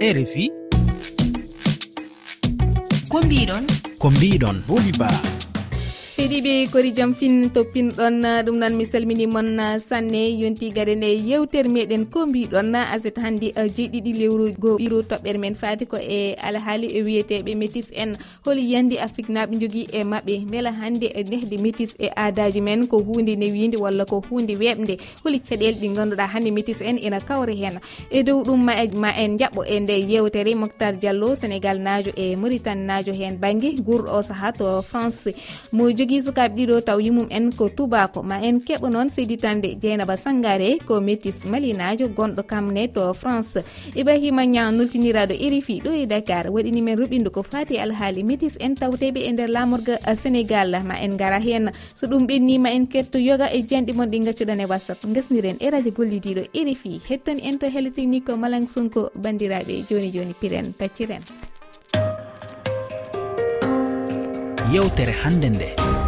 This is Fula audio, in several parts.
rfi ko mbiɗon? Ko mbiɗon. Boliba heeɗiɓe kori jaam fin toppinɗon ah, ɗum noon mi salminimon ah, sanne yonti gade nde yewtere meɗen ko mbiɗon aset ah, hannde jeeɗiɗi lewru go ɓiro toɓɓere men faati ko e alhaali e wiyeteɓe métis en. Holi yandi afrique naɓe jogui e mabɓe beela hannde e nehde métis e aadaji men ko hunde newide walla ko hunde weɓde holi caɗele ɗi ganduɗa hannde métis en ina kawre hen. E dow ɗum ma en jaɓɓo e nde yewtere moctar diallo sénégal najo e mauritane najo hen banggue guurɗo o saaha to france. Mo jogui jogui sukaɓe ɗiɗo taw yimum en ko tubako ma en keɓa noon seyditande dieynaba sangare ko métis malinajo gonɗo kamne to france. Ibrahima ña nultiniraɗo erifi ɗo e dakar waɗinimen ruɓindu ko fati alhaali métis en tawteɓe e nder lamorga eh, sénégal ma en gara hen so ɗum ɓennima en ketto yoga e janɗi mon ɗi gaccuɗon e whatsapp gasniren e radio gollidiɗo erifi hettoni en to hele technique ko malang sonko bandiraɓe joni joni piren pacciren yewtere hannde nde.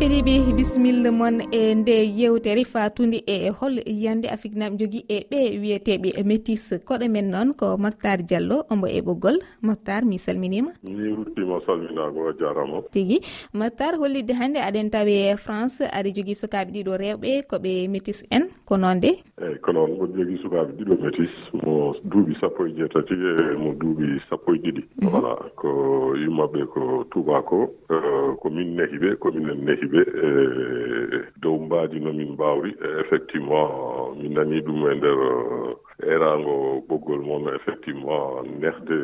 heɗiɓe bisimilla moon e nde yewtere fatude e hol yiyande afrique naɓe jogui e ɓe wiyeteɓe métis. Koɗo men noon ko mactar diallo ombo e ɓoggol. Mactar mi salminima. Mi ruttima salminago a jarama. Tigui mactar hollidde hannde aɗen tawi e france aɗa jogui sukaɓe ɗiɗo rewɓe koɓe métis en. Ko noon de? Eyyi ko noon. Mboɗo jogui sukaɓe ɗiɗo métis. Mo duuɓi sappo e jeetati e mo duuɓi sappo e ɗiɗi. Mhm. Voilà. Ko yummaɓe ko tubako euh, ko min nehiɓe ko minen nehi ɓe e eh, dow mbaadi no min mbaawri e effectivement mi nani ɗum e nder eh, erango ɓoggol moon effectivement nehde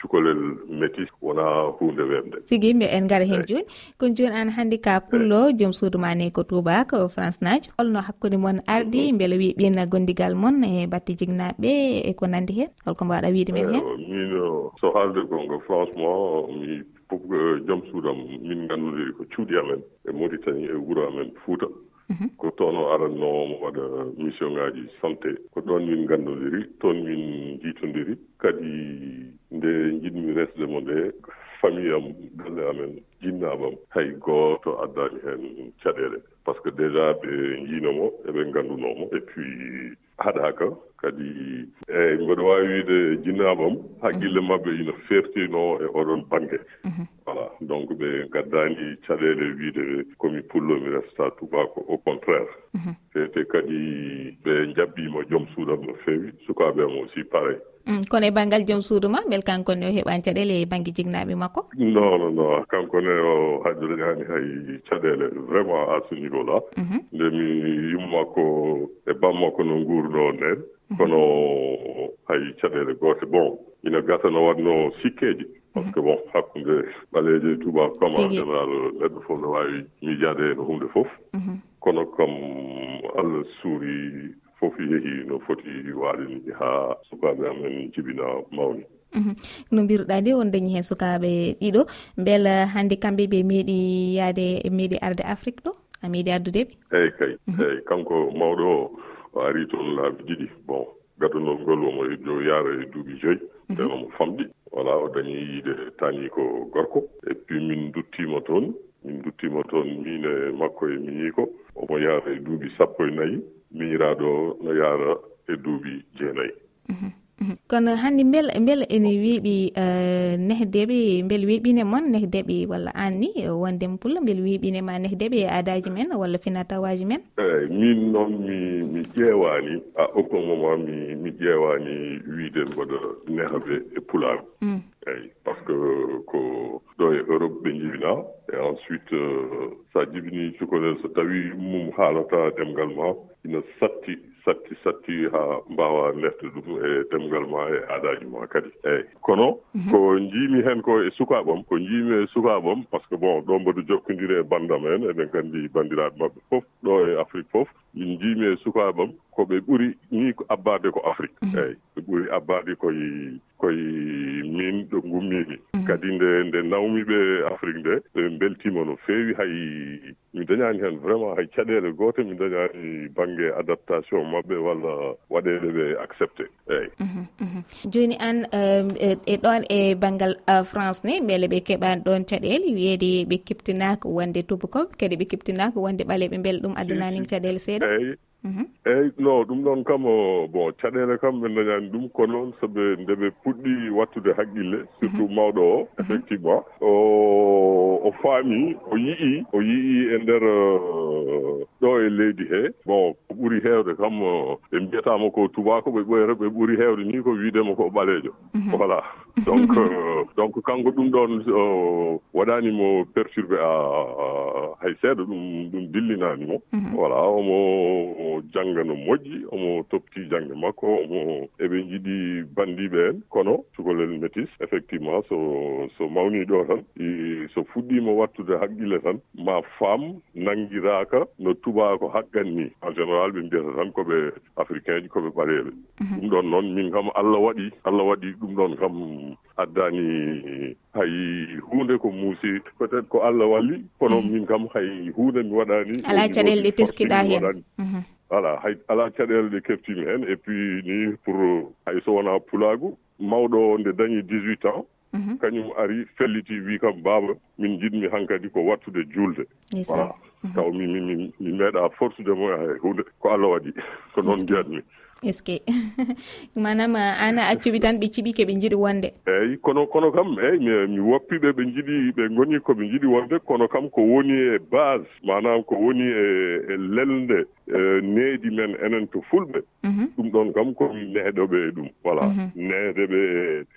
cukalel métis wona hunde wemde sigi mbi en gara hen joni kono joni an hannde ka pullo joom suudu ma ne ko toubak france naji holno hakkude moon ardi mhm. beele wi ɓin gondigal moon e batte jignaɓe e ko nandi hen holko mbawaɗa wiide men hen eh, min so haalde gonga franchement mi fof eh, joom suudam min nganndudiri ko cuuɗi amen e maritani e wuro amen fuuta mhm. ko toon o aratno waɗa mission ŋaaji santé. Ko ɗon min nganndodiri toon min jiitondiri kadi nde jiɗmi resde mo nde famille am galle amen jinnaabam hay gooto addaani heen caɗeele. Par ce que déjà ɓe njiinomo eɓe nganndunomo et puis haɗaka kadi eyi mbeɗa wawi wiide jinnaɓe am haqqille mhm. mabɓe ina fertino e oɗon banggue mhm. voilà donc ɓe gaddani caɗele wiide komi pullo mi resta tubako au contraire. Mhm. Fete kadi ɓe jabbima joom suuɗam no fewi sukaɓe am aussi pareil. Mm, kono e banggal joom suudu ma beele kankone o heɓani caɗele e banggue jignaɓe makko? Non non non kankone o hajjude hay caɗele vraiment à ce niveau là mhm. nde mi yummakko e bammakko no guurno nden mhm. kono hay caɗele goote bon ina gasa no watno sikkeji mhm. par ce que bon hakkude ɓaleeje e tuba comme en général neɗɗo fof no waawi miijade no hunde fof. Kono kam allah suuri fof yehi no foti waarini haa sukaaɓe amen jibina mawni. Mhm. No mbiruɗa nde on dañi hen sukaɓe ɗiɗo. Beela hannde kamɓe ɓe meeɗi yaade meeɗi arde afrique ɗo? A meeɗi addudeɓe eyyi kay mhm. eyyi kanko mawɗo o o ari toon laabi ɗiɗi. Bon gaddanol ngol omo jo e yaara e duuɓi joyi mhm. nden omo famɗi. Voilà o dañi yiide tani ko gorko. Et puis min duttima toon min duttima toon min e makko e miñiiko omo yaara e duuɓi sappo e nayi. miñiraɗo o no yaara e duuɓi jeenayyi. Mhm. kono hannde beel beela ene weeɓi eh, nehdeɓe beele weeɓine moon nehdeɓe walla an ni eh, wondema pulla beele weeɓinema nehdeɓe e aadaji men walla finatawaji men? Eeyi min noon mi mi ƴeewani a aucun moment mi mi ƴeewani wiide mboɗo nehaɓe e pulaaɓe mm. eeyi par ce que ko ɗo e europe ɓe jibina et ensuite so a jibini cukalel so tawi mum haalata demgal ma ina satti satti satti haa mbaawa lefde ɗum e demgal ma e aadaaji ma kadi. Eeyi kono mhm. ko njiimi heen ko e sukaaɓam ko njiimi e sukaaɓam par ce que bon ɗo mboɗo jokkondiri e banndam en eɗen nganndi banndiraaɓe maɓɓe fof ɗo e afrique fof njiimi e sukaaɓe ko ɓe ɓuri ni abbaade ko afrique. Mhm. Eeyi ɓe ɓuri abbaade koye koye min ɗo ngummimi mhm. kadi nde nde nawmi ɓe afrique nde ɓe beltima no feewi hay mi dañaani heen vraiment hay caɗeele goote mi dañaani baŋnge adaptation maɓɓe walla waɗeele ɓe accepté. Eeyi. Mhm, Jooni aan e ɗon e, e baŋngal france ni mbele ɓe keɓaani ɗon caɗeele wiyeede ɓe keptinaaka wonde tubakoɓe kadi ɓe keptinaaka wonde ɓale ɓe mbele ɗum addanaanimi caɗeele seeɗa. eeyi. Mhm. Eeyi no ɗum ɗon kam bon caɗele kam ɓe dañani ɗum ko noon soɓe nde ɓe puɗɗi wattude haqqille mhm. surtout mawɗo o mhm. effectivement. O o faami o yi'i o yi'i e nder uh, ɗo e leydi he. Bon ko ɓuri heewde kam uh, ɓe mbiyatama ko tubaako ɓe ɓoyata ɓe ɓuri heewde ni ko wiidema ko ɓaleejo. Voilà. donc euh, donc kanko ɗum ɗon waɗanimo perturbé a hay seeɗa ɗum ɗum dillinanimo mhm. voilà omo jannga no moƴƴi omo topti jannde makko omo eɓe jiɗi banndiɓe en kono cukalel métis effectivement so so mawni ɗo tan so fuɗɗima wattude haqqille tan ma faam nanngiraaka no tubako haqqan ni. En général ɓe mbiyata tan koɓe africain ji koɓe ɓaleɓe mhm. ɗum ɗon noon min kam allah waɗi allah waɗi ɗum ɗon kam addani hay hunde ko muusi. Peut être ko allah walli kono mhm. min kam hay hunde mi waɗani ala caɗele ɗe teskiɗa hen voilà hay ala caɗele ɗe keftimi hen et puis ni pour hay so wona pulagu mawɗo o nde dañi dix huit ans mhm. kañum ari felliti wi kam baaba min jiɗmi hankkadi ko wattude juulde voilà. Mhm. taw mi mi mi meeɗa fortude mo hay e hunde ko allah waɗi. Ko noon mbiyatmi est ce que manam ah, an a accuɓi tan ɓe ciɓi keɓe jiɗi wonde? Eyyi kono kono kam eyyi mi woppiɓe ɓe jiɗi ɓe goni koɓe jiɗi wonde. Kono kam ko woni e base manam ko woni e, e lelde. Eh, needi men enen to fulɓe. Mhm. Ɗum ɗon kam ko neeɗoɓe e ɗum. Voilà. Mhm. Needeɓe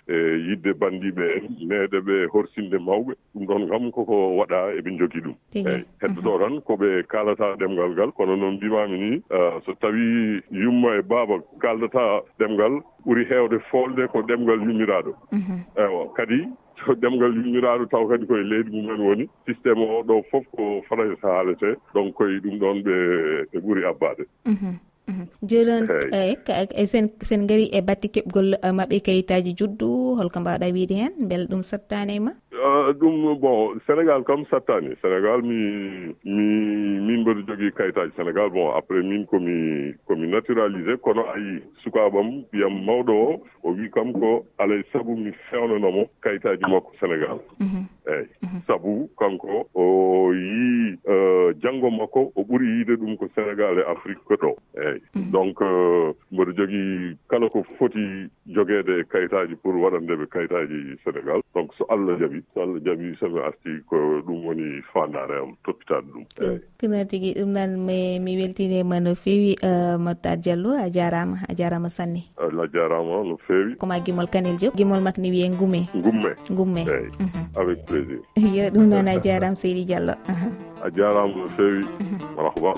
e, e yidde banndiɓe en needeɓe e horsinde mawɓe. Ɗum ɗon kam koko waɗa eɓe jogii ɗum. Eeyi. Mhm. Heddoto tan koɓe kaalata ɗemngal ngal. Kono noon mbimami ni euh, so tawi yumma e baaba kaaldata ɗemngal ɓuri heewde foolde ko ɗemngal yummiraɗo ewa kadi to ɗemgal yummiraɗo taw kadi koye leydi mumen woni systéme o ɗo fof ko france haalete donc koye ɗum ɗon ɓe ɓe ɓuuri abbade. Mhm, mhm. Jooni noon e sen gari e batte keɓgol e maɓɓe kayitaji juddu holko mbawɗa wiide hen beele ɗum sattani e ma. ɗum bon sénégal kam sattani. Sénégal mi mi min mbeɗo jogui kayitaji sénégal. Bon après min komi komi naturalisé kono ayi sukaɓam ɓiyam mawɗo o. O wi kam ko alay sago mi fewnonomo kayitaji makko sénégal. Mhm. eeyi. Mhm. Sabu kanko o yii e, janngo makko o ɓuri yiide ɗum ko sénégal e afrique ko ɗo eeyi mhm. donc e, mboɗo jogii kala ko foti jogeede e kayitaaji pour waɗandeɓe kayitaaji sénégal. Donc so allah jaɓi so allah jaɓi somi arti ko ɗum woni fandare am toppitaade ɗum. Eeyi. Tuna tigi ɗum nan mi weltinima no feewi e, moutar diallo a jaarama a jaarama sanne a jaarama no feewi. Koma gimol kanel diop. Gimol makko ne wiye ngume. Ngumme. Ngumme. Eyi mhm. avec plaisir yo ɗum noon a jarama seydi diallo. A jarama no fewi marhaba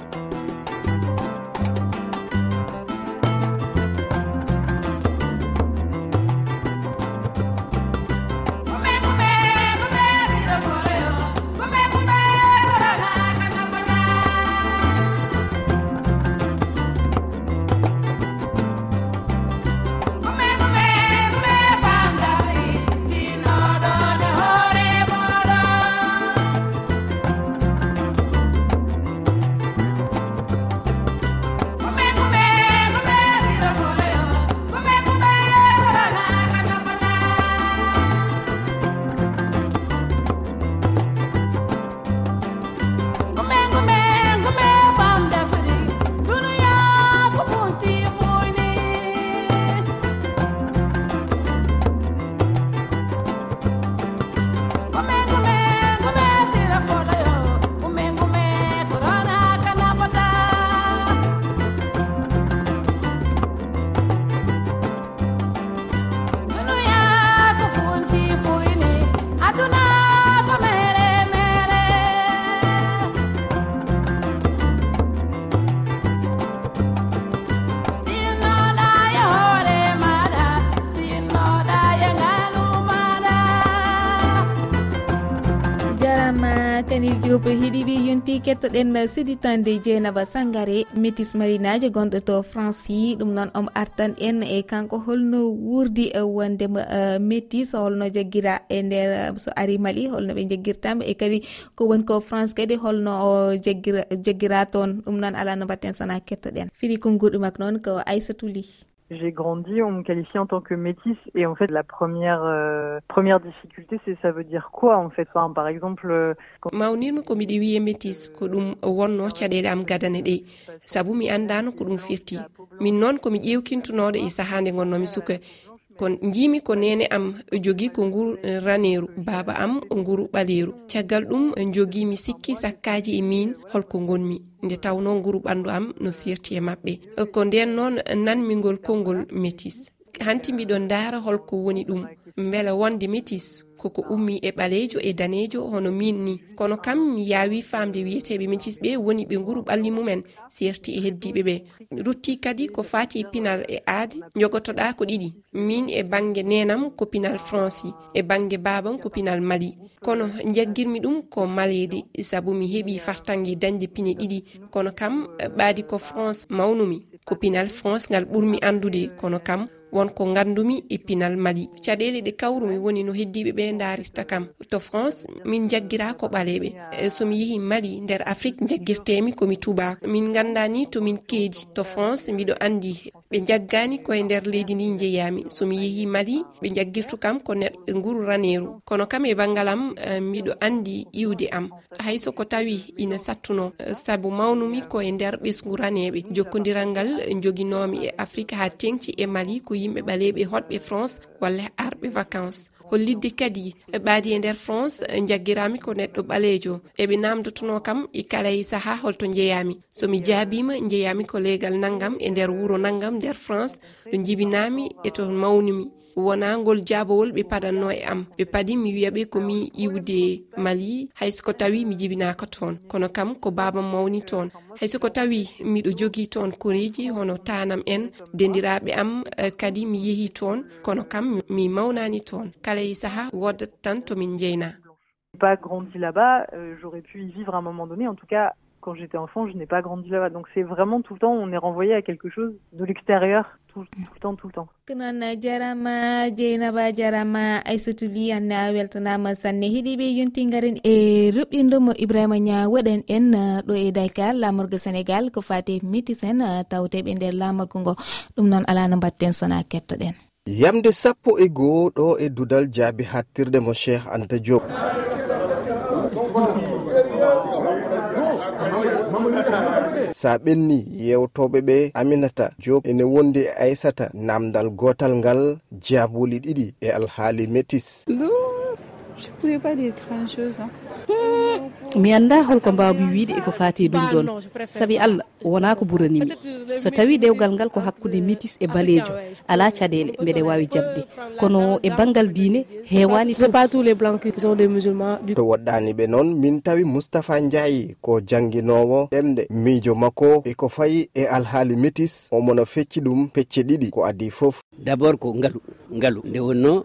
jarama kanil diop heeɗiɓe yonti kettoɗen séditande dieynaba sangare. Métis marinaji gonɗo to franci ɗum noon omo artan en e kanko holno wurdi e wondema e, métis. Holno jagguira e nder so ari mali holno ɓe jagguirtama e kadi ko woni ko france kadi holno o jaggira jaggira toon. Ɗum noon ala no mbatten sana kettoɗen. Firi konguɗumak noon ko aissatou ly. J'ai grandi, on me qualifie en tant que métisse et en fait la première euh, première difficulté c'est ça veut dire quoi en fait? Enfin, par exemple euh, quand... mawnirmi ko miɗo wiye métisse ko ɗum wonno caɗele am gadane ɗe. Saabu mi andano ko ɗum firti. Min noon komi ƴewkintunoɗo e sahande gonnomi suka. kon jimi ko nene am jogi ko nguru eh, raneru. Baba am nguru ɓaleru. Caggal ɗum eh, jogimi sikki sakkaji e min holko gonmi nde tawno nguru ɓandu am no sirti e mabɓe eh, ko nden noon nanmigol konngol métis hanti mbiɗon daara holko woni ɗum. Beele wonde métis koko ummi e ɓalejo e danejo hono min ni. Kono kam mi yawi famde wiyeteɓe métis ɓe woni ɓe nguru ɓalli mumen serti e heddiɓe ɓe. Rutti kadi ko fati e pinal e aadi jogotoɗa ko ɗiɗi. Min e bange nenam ko pinal franci e bange babam ko pinal mali. Kono jaggirmi ɗum ko malede saabu mi heeɓi fartange dañde pine ɗiɗi. Kono kam ɓaadi ko france mawnumi ko pinal france ngal ɓurmi andude kono kam wonko gandumi e pinal mali. Caɗele ɗe kawrumi woni no heddiɓe ɓe darirta kam. To france min jaggira ko ɓaleɓe. E Somi yeehi mali nder afrique jaggirtemi komi tubako min ganda ni tomin keedi. To france mbiɗo andi ɓe jaggani koye nder leydi ndi jeeyami somi yeehi mali ɓe jaggirtu kam ko neɗɗo nguru raneru kono kam e banggal am eh, miɗo andi iwde am. Hayso ko tawi ina sattuno eh, saabu mawnumi koye nder ɓesgu raneɓe jokkodiral ngal eh, joguinomi e afrique ha tengti e mali ko yimɓe ɓaleɓe hotɓe france walla arɓe vacance hollidde kadi ɓaadi e nder france jaggirami ko neɗɗo ɓalejo eɓe namdotono kam e kala e saaha holto jeeyami somi jaabima jeeyami ko leegal naggam e nder wuuro naggam nder france. Ɗo jibinami e to mawnimi. wona ngol jaabowol ɓe padanno e am. Ɓe paadi mi wiyaɓe komi iwde mali. Haysko tawi mi jibinaka toon. Kono kam ko babam mawni toon. Haysoko tawi miɗo jogii toon koreji hono tanam en dendiraɓe am e, kadi mi yeehi toon. Kono kam mi mawnani toon. Kala e saaha wodat tan tomin jeyna pas grandi là-bas, euh, j'aurais pu y vivre à un moment donné. En tout cas, quand j'étais enfant, je n'ai pas grandi là-bas. Donc c'est vraiment tout le temps, on est renvoyé à quelque chose de l'extérieur, tout, tout le temps, tout le temps. kanana jarama jeynaba jarama aissatou ly hannde a weltanama sanne heeɗiɓe yontingaren e ruɓɓinɗomo ibrahima nia waɗan en uh, ɗo e daykal lamorgo sénégal ko fate métis en uh, tawteɓe nder lamorgo ngo ɗum noon ala no mbatten sona kettoɗen yamde sappo e goho ɗo e dudal jaabi hattirde mo cheikh anta diop sa ɓenni yewtoɓe ɓe aminata jo ene wondi e aissata namdal gotal ngal jaabuli ɗiɗi e alhaali métis je pourrais pas dire grand chose hein. mi anda holko mbawmi wiide eko fati e ɗum ɗon. Saabi allah wona ko ɓuranimi so tawi ɗewgal ngal ko hakkude métis e balejo ala caɗele mbeɗe wawi jabde kono e banggal diine hewani to woɗɗaniɓe noon min tawi moustapha ndiayi ko jangguinowo ɗemɗe miijo makko eko fayi e alhaali métis omono fecci ɗum pecce ɗiɗi. Ko adi foof d' abord ko ngaalu ngaalu nde wonno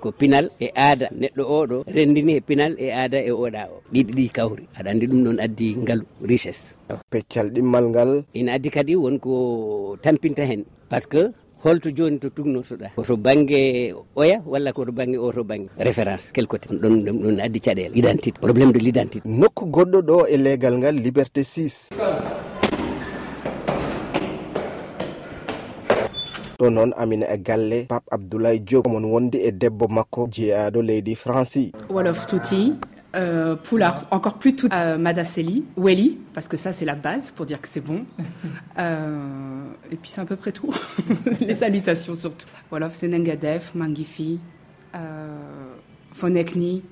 ko pinal e aada. Neɗɗo oɗo rendini e pinal e aada e oɗa o. Ɗiɗi. duuɓi ɗi kawri. Aɗa andi ɗum ɗon addi ngal richesse. Peccal ɗimmal ngal. Ina addi kadi wonko tampinta hen. Par ce que holto joni to tugnotoɗa. Koto banggue oya walla koto banggue oto banggue référence quel côté. Ɗon ɗum ɗon addi caɗele. Identité. Probléme de l' identité nokku goɗɗo ɗo e leegal ngal liberté 6 ɗo noon amina e galle pape abdoulaye diop. Omon wondi e debbo makko jeeyaɗo leydi franci wolof tuti euh, Poulard, encore plus tout euh, Madaseli, Welly, parce que ça c'est la base pour dire que c'est bon. euh, et puis c'est à peu près tout. Les salutations surtout. Voilà, Nengadef, Mangifi, euh, Fonekni.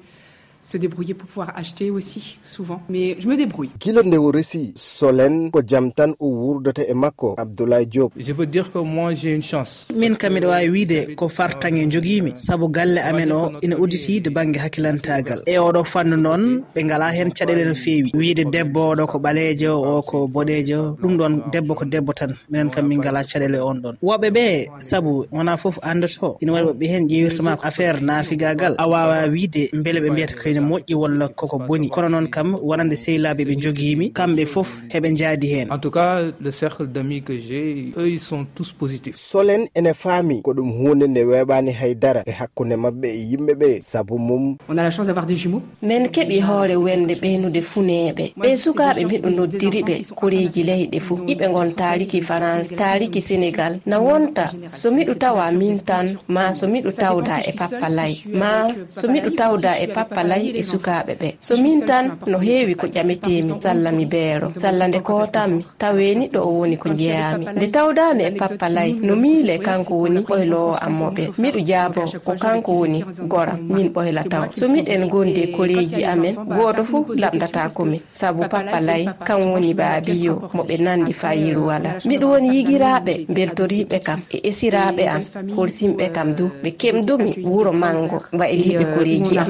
se débrouiller pour pouvoir acheter aussi souvent. Mais je me débrouille. Kilande o resi solen ko jam tan o wurdata e makko abdoulaye diop? Je veux dire que moi j'ai une chance. Min kam miɗa wawi wiide ko fartange joguimi saabu galle amen o ina udditi de banggue hakkilantagal. E oɗo fannu noon ɓe ngala hen caɗele no fewi wiide debbo oɗo ko ɓalejo o ko boɗejo ɗum ɗon debbo ko debbo tan. Minen kam min ngala caɗele on ɗon. Woɓeɓe saabu wona foof andoto ina waɗi woɓɓe hen ƴewirtama affaire naafigagal a wawa wiide beele ɓe mbiyata koye ene moƴƴi walla koko boni kono noon kam wonande sehlaaɓe ɓe jogiimi kamɓe fof heɓe njaadi heen en tout cas le cercle d'amis que j'ai eux ils sont tous positifs solen ene faami ko ɗum hunde nde weeɓaani haydara e hakkunde maɓɓe e yimɓe ɓe sabu mum on a la chance d'avoir des jumeaux min keɓi hoore wende ɓeynude funeeɓe ɓe sukaaɓe mbiɗo noddiriɓe koreeji leyɗe fuu iɓe ngon taariki france taariki sénégal na wonta so miɗo tawa min tan ma so miɗo tawda e pappalay ma so miɗo tawda e pappalay sallay e sukaɓe ɓe. So min tan no heewi ko ƴametemi salla mi beero. Salla nde kootanmi taweni ɗo o woni ko jeyami nde tawdami e pappalay no miile kanko woni ɓoylowo ammoɓe miɗo jaabo ko kanko woni goram min ɓoyla taw. So miɗen gondi e koreji amen. gooto fuu laɓdata komin sabu pappalay kan woni baabiyo moɓe nandi fayiru wala miɗo woni yigiraɓe beltoriɓe kam e esiraɓe am. Horsimɓe kam du ɓe kemdumi wuuro mango wayliɓe koreji am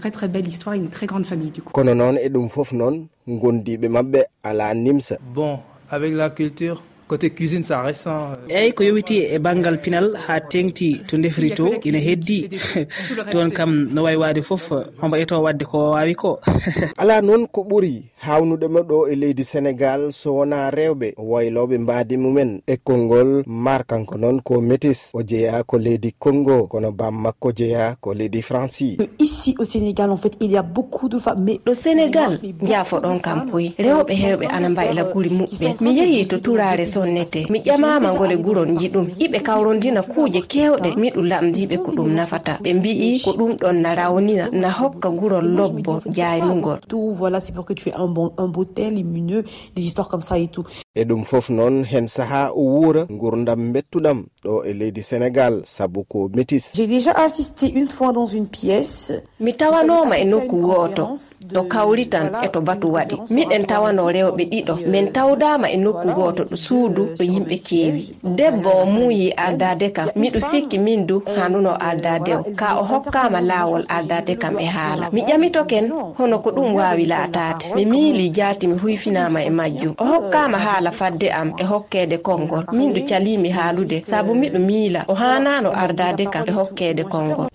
très très belle histoire une très grande famille du coup. Kono noon e ɗum foof noon gondiɓe mabɓe ala nimsa. Bon avec la culture côté cuisine ça récent eyyi euh, ko yowiti e banggal pinal ha tengti to ndefri to ina heddi. Toon kam no wawi wade foof omo eto wadde ko wawi ko. Ala noon ko ɓuuri hawnudema ɗo e leydi sénégal so wona rewɓe wayloɓe mbadi mumen. E konngol mar kanko noon ko métis o jeeya ko leydi congo kono bam makko jeeya ko leydi franci ici au sénégal en fait il y a beaucoup de femmes ɗo sénégal jaafo ɗon kam poyi rewɓe hewɓe ana mbayla guri muɓɓe. mi yeehi to turare so sonnete. Mi ƴamama gure guron yiɗum iɓe kawrondina kuuje kewɗe. Miɗu lamdiɓe ko ɗum nafata. Ɓe mbi'i ko ɗum ɗon na rawnina na hokka gurol lobbo jaynugol tout voilà c'est pour que tu aies un bon un beau teint lumineux des histoires comme ça et tout. e ɗum fof noon hen saaha o wuura gurdam bettuɗam ɗo e leydi sénégal saabu ko métis. J'ai déjà assisté une fois dans une pièce. Mi tawanoma e nokku woto ɗo kawri tan e to batu waɗi. miɗen tawano rewɓe ɗiɗo. min tawdama e nokku goto ɗo suudu ɗo yimɓe keewi. debbo o muuyi ardade kam miɗo sikki min du hanuno ardade o ka o hokkama laawol ardade kam e haala. mi ƴamitoken hono ko ɗum wawi laatade mi miili jaati mi huyfinama e majjum. O hokkama haala haala fadde am e hokkeede konngol. Min ɗo calimi haalude sabu miɗo miila. O hanano ardade kam e hokkeede konngol.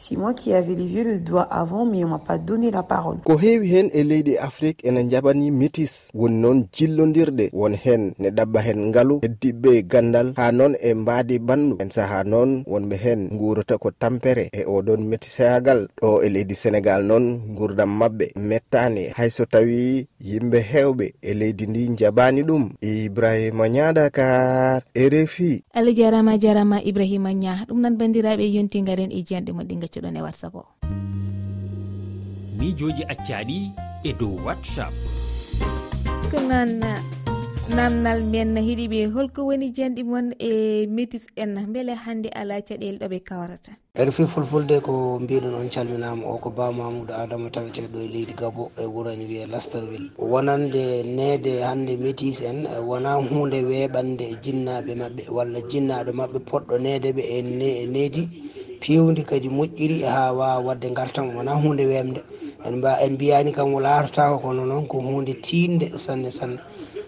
Ko heewi heen e leydi afrique ene jaɓani métis. Woni noon jillodirɗe won heen ne ɗabba heen ngalu heddiɓe gandal. Haa noon e mbaadi bandu en sahaa noon wonɓe heen nguurata ko tampere e oɗon metisayagal ɗo e leydi sénégal noon gurdam maɓɓe. Mettani hayso tawi yimɓe heewɓe e leydi ndi jaɓani ɗum. ibrahima nya dakar rfi allah jarama jarama ibrahima nya. Ɗum nan bandiraɓe yonti garen e jiyanɗe mon ɗi gaccuɗon e whatsapp o. Mijoji accaɗi e dow whatsapp. Ko noon namdal men hiɗiɓe holko woni janɗi moon e métis en. Beele hannde ala caɗele ɗoɓe kawrata rfi er fulfulde ko mbiɗon on calminama o ko ba mamoudou adama taweteɗo e leydi gabo e wuuro wiye lasterville. Wonande neede hannde métis en wona hunde weɓande jinnaɓe mabɓe walla jinnaɗo mabɓe poɗɗo needeɓe e needi pewdi kadi moƴƴiri e ha wawa wadde gartam wona hunde wemde en mba en mbiyani kam o laarotako kono noon ko hunde tinde sanne sanne.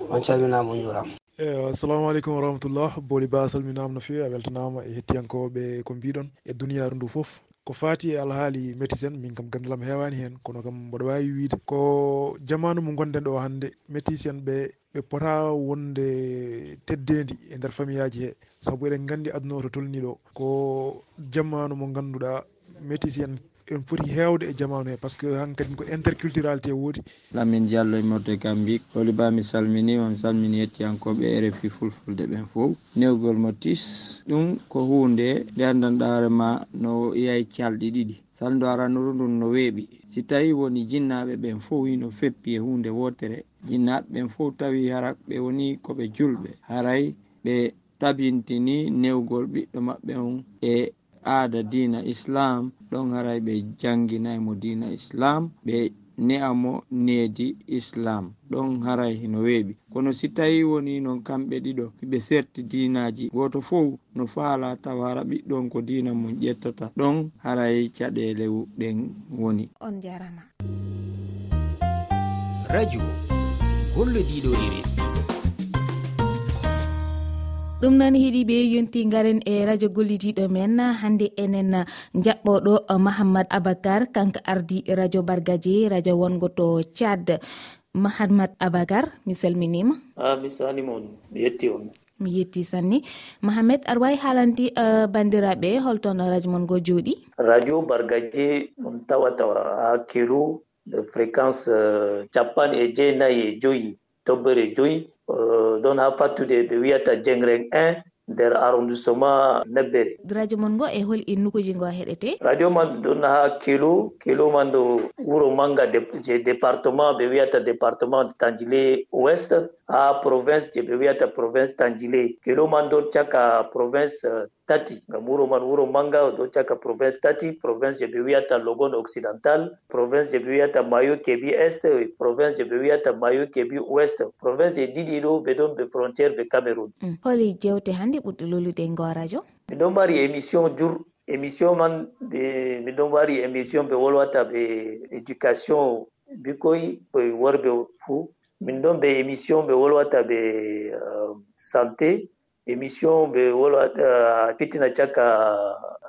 on calminama on juurama. Eyi assalamu aleykum wa rahmatullah. Booli ba salminama no fewi a weltanama e hettiyankoɓe ko mbiɗon e duniyaru ndu foof ko fati e alhaali méticien min kam gandalam hewani hen kono kam mboɗo wawi wiide. Ko jamanu mo gonɗen ɗo hannde méticien ɓe ɓe pota wonde teddedi e nder famille aji he. Saabu eɗen gandi aduna o to tolni ɗo. Ko jamanu mo ganduɗa méticien en poti hewde e jamanu he par ce que han kadi ko interculturalité woodi. Lamin diallo e morde gambik holi ba mi salminima mi salmini yettiyankoɓe e rfi fulfulde ɓen fof. Newgol mo tis ɗum ko hunde nde andanɗare ma no yahi calɗi ɗiɗi. Saldo aranuru ndun no weeɓi. Si tawi woni jinnaɓe ɓen fof wino feppi e hunde wotere jinnaɓe ɓen fof tawi hara ɓe woni koɓe julɓe. Haray ɓe tabintini newgol ɓiɗɗo maɓɓe on e aada dina islam ɗon haray ɓe janginay mo dina islam ɓe ne'a mo needi islam ɗon haray no weeɓi. Kono si tawi woni noon kamɓe ɗiɗo ɓe serti dinaji goto fof no faala taw hara ɓiɗɗon ko dina mum ƴettata ɗon haray caɗele ɗen woni. On jarama. Radio gollodiɗo irin ɗum noon heeɗiɓe yonti garen e radio gollidiɗo men hande enen jaɓɓoɗo eh, mahammad abacar kanko ardi radio bargadie radio wongo to thiad mahamad abacar mi salminima a ah, mi salima mi yetti on. Mi yetti sanni. Mahamed aɗa wawi haalandi uh, eh, bandiraɓe holton radio mon go jooɗi? Radio bargadie ɗum tawata ha kilo fréquence uh, e jeenayi e joyi tobbere joyi ɗon ha fattude ɓe wiyata jengreng 1 nder arrondissement nebbere radio mon ngo e hol innukuji ngo heɗete? Radio man ɗon ha kilo kilo man ɗo wuro manga je département ɓe wiyata département de tandile ouest ha province je ɓe wiyata province tandile kilo man ɗon caka province euh, tati. Ngam wuro man wuro manga ɗo caka province tati. Province je ɓe wiyata logon occidental province je ɓe wiyata mayo kebi est province je ɓe wiyata mayo kebi ouest. Province je ɗiɗi ɗo ɓe ɗon ɓe frontiére ɓe cameron holi mm. jewte hannde ɓurɗo lolude gorajo miɗon mari émission jur émission man ɓe miɗon mari émission ɓe wolwata ɓe éducation bikoy koye worɓe fuu min ɗon ɓe émission ɓe wolwata ɓe euh, santé. émission ɓe wolwata euh, fitina caka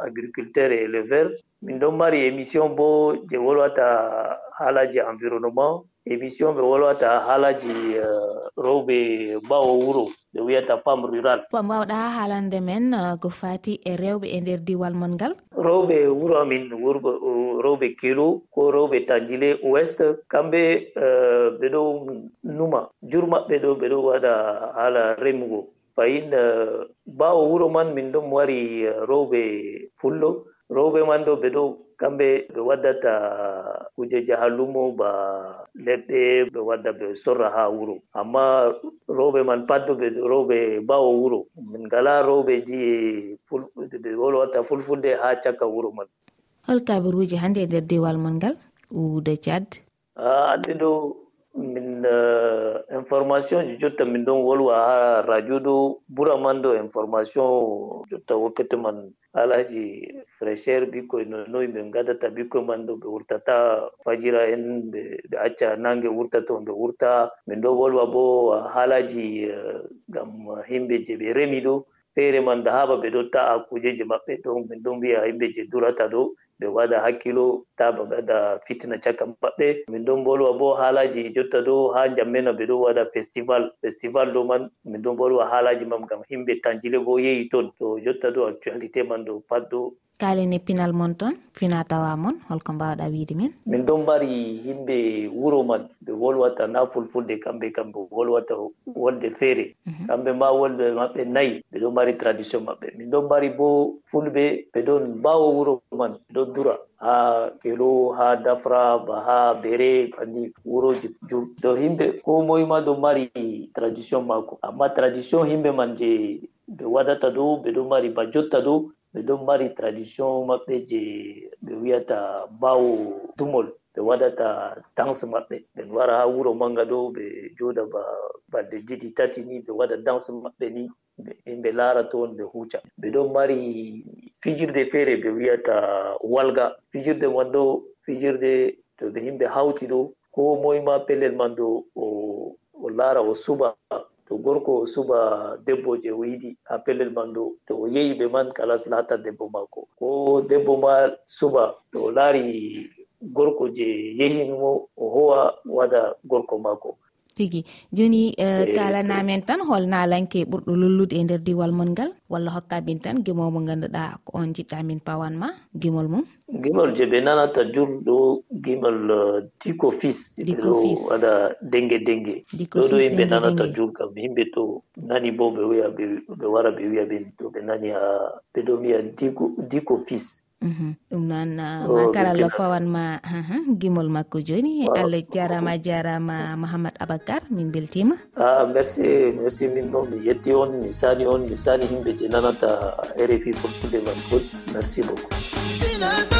agriculteur et éleveur. Min ɗon mari émission bo je wolwata haalaji environnement. Émission ɓe wolwata haalaji euh, rewɓe ɓawo wuro ɓe wiyata femme rural. Mbawɗa haalande men euh, ko fati e rewɓe e nder diwal mon ngal? Rewɓe wuro amin wurɓe rewɓe kilo ko rewɓe tandile ouest. Kamɓe ɓeɗo numa jur maɓɓe ɗo ɓeɗo waɗa haala remugo. fayin ɓawo wuro man min ɗon wari eh, rewɓe fullo. Rewɓe man ɗo ɓe ɗo kamɓe ɓe waddata eh, kujeji ha lumo ba leɗɗe ɓe wadda ɓe sorra ha wuro. Amma rewɓe man pat ɗo ɓe rewɓe ɓawo wuro. Min ngala rewɓe ji e ɓe wolwatta fulfulde ha cakka wuro man. Hol kabaruji hannde e nder dewal mon ngal wuuda diad ah, hande ɗo min eh, information ji jotta min ɗon wolwa ha radio ɗo ɓuraman ɗo information jotta wakkati man alaji fraîcheur ɓikkoye nonoyi ɓe gadata ɓikkoye man ɗo ɓe wurtata fajira en ɓe acca nange wurta toon ɓe wurta. Min ɗo wolwa bo haalaji eh, gam himɓe je ɓe remi ɗo. Feere man da haɓa ɓe ɗo ta'a kujeji maɓɓe ɗo min ɗon mbiya himɓe je durata ɗo. ɓe waɗa hakkilo ta ɓe gaɗa fitina caka maɓɓe. Min ɗon bolwa bo haalaji jotta ɗo ha jammena ɓe ɗo waɗa festival. Festival ɗo man min ɗon bolwa haalaji mam gam himɓe tanjile bo yehi toon to jotta ɗo actualité man ɗo pat ɗo kaalen pinal mon toon fina tawa mon holko mbawɗa wiide men min ɗon mbari yimɓe wuro man ɓe wolwata na fulfulde kamɓe kamɓe wolwata wolde feere. Mhm. Kamɓe ma wolde maɓɓe nayi ɓe ɗon mbari tradition maɓɓe. Min ɗon mbari bo fulɓe ɓe ɗon mbawo wuro man ɓe ɗon dura. Ha kelo ha dafra ba ha bere banni wuroji jur to himɓe ko moye ma ɗon mari tradition maako. Amma tradition himɓe man je ɓe waɗata ɗo ɓe ɗon mari ba jotta ɗo ɓe ɗon mari tradition maɓɓe je ɓe wiyata bawo dumol ɓe waɗata danse maɓɓe. Ɓen wara ha wuro manga ɗo ɓe joɗa ba balɗe ɗiɗi tati ni ɓe waɗa danse maɓɓe ni ɓe laara toon ɓe huuca ɓe ɗon mari fijirde feere ɓe wiyata walga. Fijirde man ɗo fijirde to ɓe himɓe hawti ɗo ko moye ma pellel man ɗo o laara o suɓa. gorko o suɓa debbo je o yiɗi ha pellel man ɗo to o yehi ɓe man kalas laata debbo maako. Ko debbo ma suɓa to o laari gorko je yehimimo o howa waɗa gorko maako. tigi. Joni eh, eh, eh, kalanamen tan hol nalanke ɓurɗo lollude e nder diwal mon ngal walla hokkamin tan gimol mo ganduɗa ko on jiɗɗamin pawan ma guimol mum? Gimol je ɓe nanata jurɗo gimol diko fils ɗo waɗa dengue dengue ɗo ɗo yimɓe nanata jur kam. Yimɓe to nani bo ɓe wiya ɓe wara ɓe wiya ɓe to ɓe nani ha ɓeɗo wiya diko fils Mm-hmm. ɗum noon ah, oh, ma karallo fawanma gimol makko joni. Oh. Allah jarama jarama mouhamad abacar min beltima. A merci merci min ɗon mi yetti on mi sani on mi sani himɓe je nanata rfi fulfulde man fot merci beaucoup.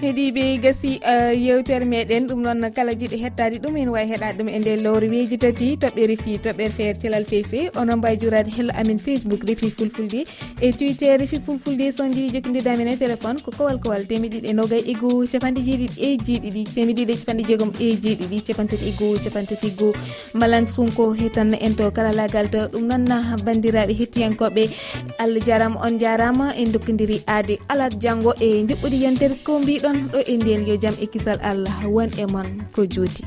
heeɗiɓe gasi uh, yewtere meɗen ɗum noon kala jiɗo hettade ɗum en wawi heeɗade ɗum e nde lowre weji tati toɓɓere fi toɓɓere feere telal fefe onon mbawi jurade hello amin facebook refi fulfulde e twitter refi fulfulde son jiɗi jokkididamen e téléphone ko kowal kowal temeɗiɗi e nogay e goho capanɗe jeeɗiɗi e jeeɗiɗi temeɗiɗi e capanɗe jeegom e jeeɗiɗi capantati e goho capantati e goho malan sunko hetan en to karalagal to ɗum noon bandiraɓe hettiyankoɓe. Allah jarama on jarama en dokkodiri aade alat janggo e jiɓɓudi yentere ko mbiɗo ɗon ɗo e nden yo jaam e kisal allah won e mon ko juuti